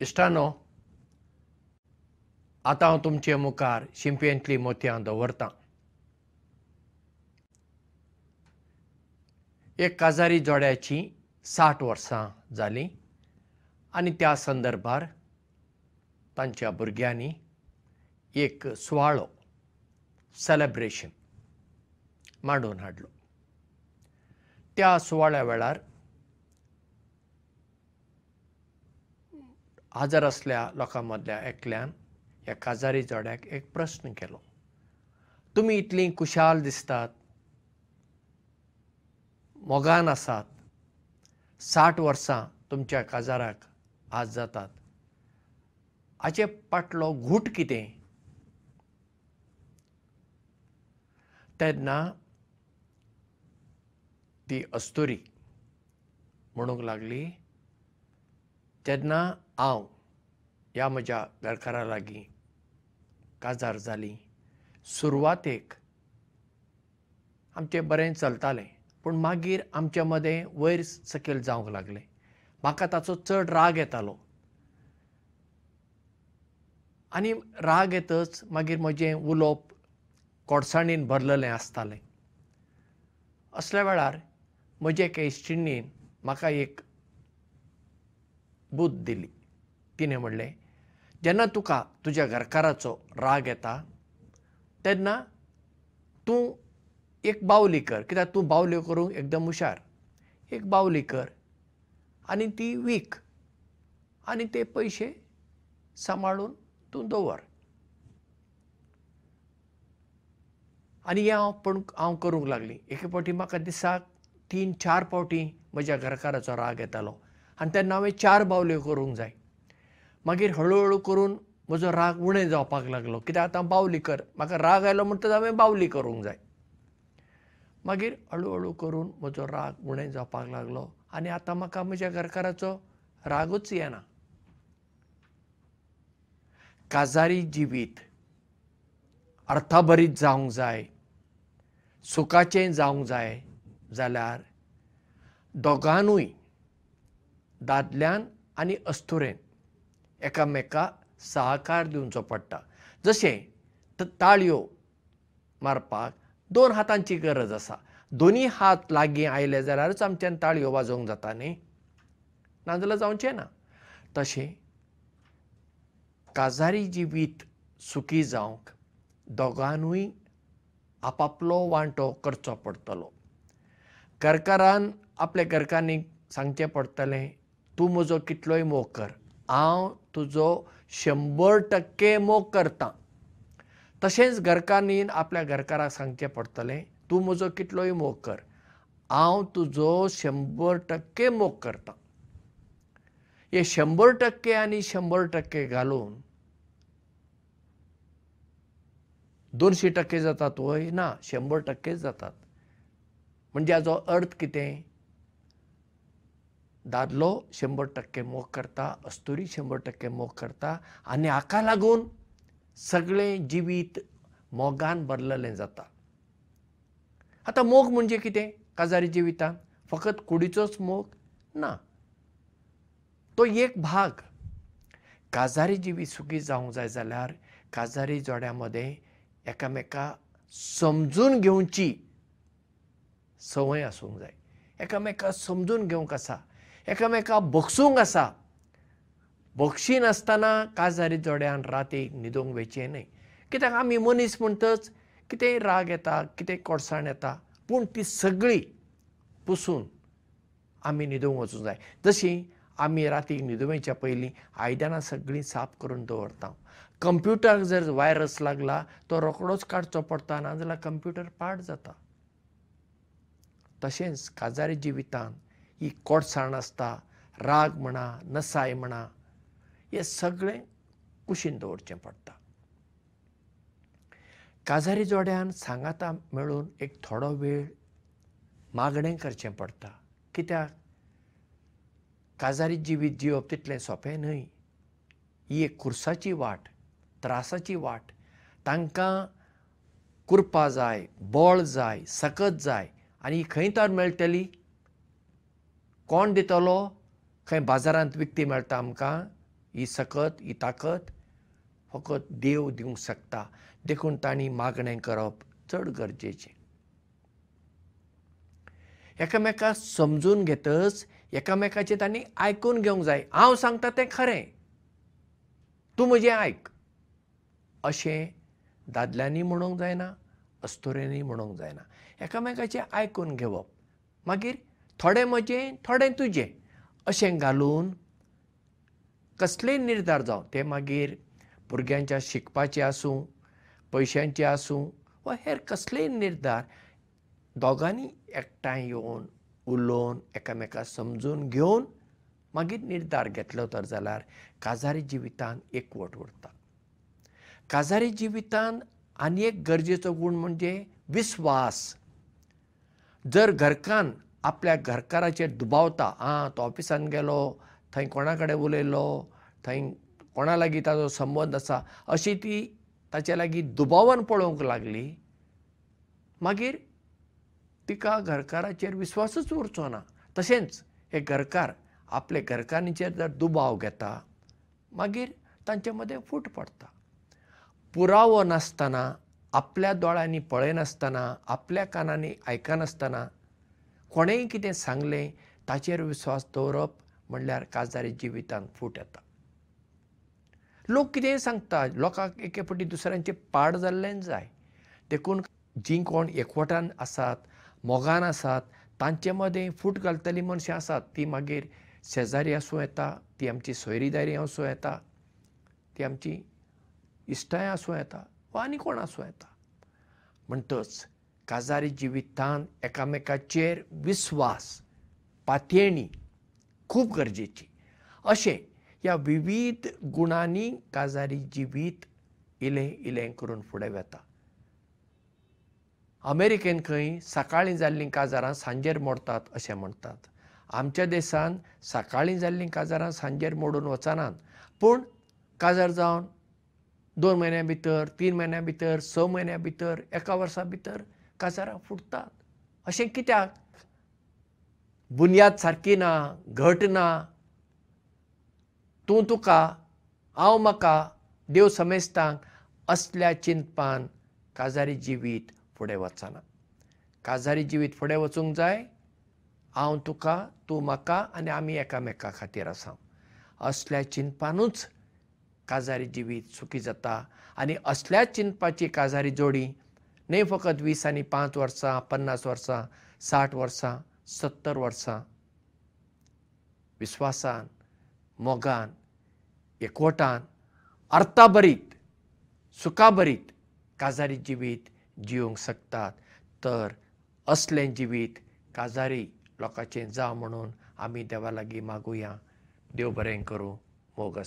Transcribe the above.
इश्टानो आतां हांव तुमचे मुखार शिंपयेंतलीं मोतयां दवरतां. एक काजारी जोड्याची साठ वर्सां जालीं आनी त्या संदर्भार तांच्या भुरग्यांनी एक सुवाळो सेलेब्रेशन मांडून हाडलो. त्या सुवाळ्या वेळार हाजर असल्या लोकां मदल्या एकल्यान ह्या काजारी जोड्याक एक प्रस्न केलो. तुमी इतलीं खुशाल दिसतात मोगान आसात साठ वर्सां तुमच्या काजाराक आज जातात. हाचे फाटलो घूट कितें? तेन्ना ती अस्तुरी म्हणूंक लागली. तेन्ना हांव ह्या म्हज्या घरकारा लागीं काजार जाली. सुरवातेक आमचें बरें चलतालें पूण मागीर आमचे मदें वयर सकयल जावंक लागलें. म्हाका ताचो चड राग येतालो. आनी राग येतच मागीर म्हजें उलोवप कोडसाणीन भरलेलें आसतालें. असल्या वेळार म्हजे एके इश्टिणीन म्हाका एक बूद दिली तिणें म्हणलें जेन्ना तुका तुज्या घरकाराचो राग येता तेन्ना तूं एक बावली कर. कित्याक तूं बावल्यो करूंक एकदम हुशार. एक बावली कर आनी ती वीक आनी ते पयशे सांबाळून तूं दवर. आनी हें हांव पण हांव करूंक लागली. एके फावटी म्हाका दिसाक तीन चार फावटी म्हज्या घरकाराचो राग येतालो. आनी तेन्ना हांवें चार बावल्यो करूंक जाय मागीर हळू हळू करून म्हजो राग उणें जावपाक लागलो. कित्याक आतां बावली कर. म्हाका राग आयलो म्हणटच हांवें बावली करूंक जाय. मागीर हळू हळू करून म्हजो राग उणें जावपाक लागलो. आनी आतां म्हाका म्हज्या घरकाराचो रागूच येना. काजारी जिवीत. अर्थभरीत जावंक जाय. सुखाचें जावंक जाय. जाल्यार दोगांनूय दादल्यान आनी अस्तुरेन एकामेकाक सहकार दिवचो पडटा। जशें ताळयो मारपाक दोन हातांची गरज आसा। दोनी हात लागीं आयले जाल्यारूच आमच्यान ताळयो वाजोवंक जाता न्ही? नाजाल्यार जावचें ना। तशें काजारी जिवीत सुखी जावंक दोगांनूय आपआपलो वांटो करचो पडटलो घरकारान आपल्या घरकान्नीक सांगचें पडटलें तूं म्हजो कितलोय मोग कर हांव तुजो शंबर टक्के मोग करतां. तशेंच घरकान्नीन आपल्या घरकाराक सांगचें पडटलें तूं म्हजो कितलोय मोग कर. हांव तुजो शंबर टक्के मोग करतां. हे शंबर टक्के आनी शंबर टक्के घालून दोनशी टक्के जातात वय ना शंबर टक्केच जातात. म्हणजे हाचो अर्थ कितें दादलो शंबर टक्के मोग करता अस्तुरी शंबर टक्के मोग करता आनी हाका लागून सगळें जिवीत मोगान भरलेलें जाता. आतां मोग म्हणजे कितें? काजारी जिवितांत फकत कुडीचोच मोग ना. तो एक भाग. काजारी जिवीत सुखी जावंक जाय जाल्यार काजारी जोड्या मदें एकामेका समजून घेवची संवय आसूंक जाय. एकामेका समजून घेवंक आसा एकामेका बक्षूंक आसा. बक्षी नासतना काजारी जोड्यान रातीक न्हिदूंक वयचें न्हय. कित्याक आमी मनीस म्हणटच कितेंय राग येता कितेंय कोडसाण येता पूण ती सगळी पुसून आमी न्हिदूंक वचूंक जाय. जशीं आमी रातीक न्हिदुवेच्या पयलीं आयदनां सगळीं साफ करून दवरता. कंप्युटराक जर वायरस लागला तो रोखडोच काडचो पडटा नाजाल्यार कंप्युटर पाड जाता. तशेंच काजारी जिवितांत ही कोडसाण आसता राग म्हणा नसाय म्हणा हें सगळें कुशीन दवरचें पडटा. काजारी जोड्यान सांगाता मेळून एक थोडो वेळ मागणें करचें पडटा. कित्याक? काजारी जिवीत जिवप तितलें सोंपें न्हय. ही एक खुर्साची वाट त्रासाची वाट. तांकां कुरपा जाय बळ जाय सकत जाय. आनी खंय तर मेळटली कोण दितलो खंय बाजारांत विकती मेळटा आमकां ही सकत ही ताकद फकत देव दिवंक शकता. देखून तांणी मागणें करप चड गरजेचें. एकामेकाक समजून घेतच एकामेकाचें तांणी आयकून घेवंक जाय. हांव सांगता तें खरें. तूं म्हजें आयक. अशें दादल्यांनी म्हणूंक जायना अस्तुऱ्यांनी म्हणूंक जायना. एकामेकाचें आयकून घेवप. मागीर थोडें म्हजें थोडें तुजें. अशें घालून कसलेय निर्धार जावं ते मागीर भुरग्यांच्या शिकपाचे आसूं पयशांचे आसूं वा हेर कसलेय निर्धार दोगांनी एकठांय येवन उलोवन एकामेकाक समजून घेवन मागीर निर्धार घेतलो तर जाल्यार काजारी जिवितांत एकवट उरता. काजारी जिवितांत आनी एक गरजेचो गूण म्हणजे विस्वास जर घरकान आपल्या घरकाराचेर दुबावता आं तो ऑफिसान गेलो थंय कोणा कडेन उलयलो थंय कोणा लागीं ताजो संबंद आसा अशी ती ताचे लागीं दुबावान पळोवंक लागली. मागीर तिका घरकाराचेर विस्वासच उरचो ना तशेंच हे घरकार आपले घरकान्नीचेर जर दुबाव घेता मागीर तांचे मदें फूट पडटा पुरावो नासतना आपल्या दोळ्यांनी पळयनासतना आपल्या कानांनी आयकनासतना कोणेंय कितें सांगलें ताचेर विस्वास दवरप म्हणल्यार काजारी जिवितांत फूट येता. लोक कितेंय सांगता लोकांक एके फावटी दुसऱ्यांचें पाड जाल्लें जाय. देखून जीं कोण एकवटान आसात मोगान आसात तांचे मदें फूट घालतलीं मनशां आसात तीं मागीर शेजारी आसूं येता ती आमची सोयरीदारी आसूं येता ती आमची इश्टाय आसूं येता वा आनी कोण आसूं येता. म्हणटच काजारी जिवितांत एकामेकाचेर विस्वास पातयणी खूब गरजेची. अशें ह्या विविध गुणांनी काजारी जिवीत इलें इलें करून फुडें वता. अमेरिकेन खंय सकाळीं जाल्लीं काजारां सांजेर मोडटात अशें म्हणटात आमच्या देशांत सकाळीं जाल्लीं काजारां सांजेर मोडून वचनात पूण काजार जावन दोन म्हयन्या भितर तीन म्हयन्या भितर स म्हयन्या भितर एका वर्सा भितर काजारां फुटतात. अशें कित्याक? बुनयाद सारकी ना घट ना. तूं तुका हांव म्हाका देव समेस्तांक असल्या चिंतपान काजारी जिवीत फुडें वचना. काजारी जिवीत फुडें वचूंक जाय हांव तुका तूं म्हाका आनी आमी एकामेका खातीर आसा. असल्या चिंतपानूच काजारी जिवीत सुखी जाता आनी असल्याच चिंतपाची काजारी जोडी न्हय फकत वीस आनी पांच वर्सां पन्नास वर्सां साठ वर्सां सत्तर वर्सां. विस्वासान मोगान एकवटान अर्था बरीत सुखा बरीत काजारी जिवीत जिवंक शकतात. तर असलें जिवीत काजारी लोकांचें जावं म्हणून आमी देवा लागीं मागुया. देव बरें करूं मोग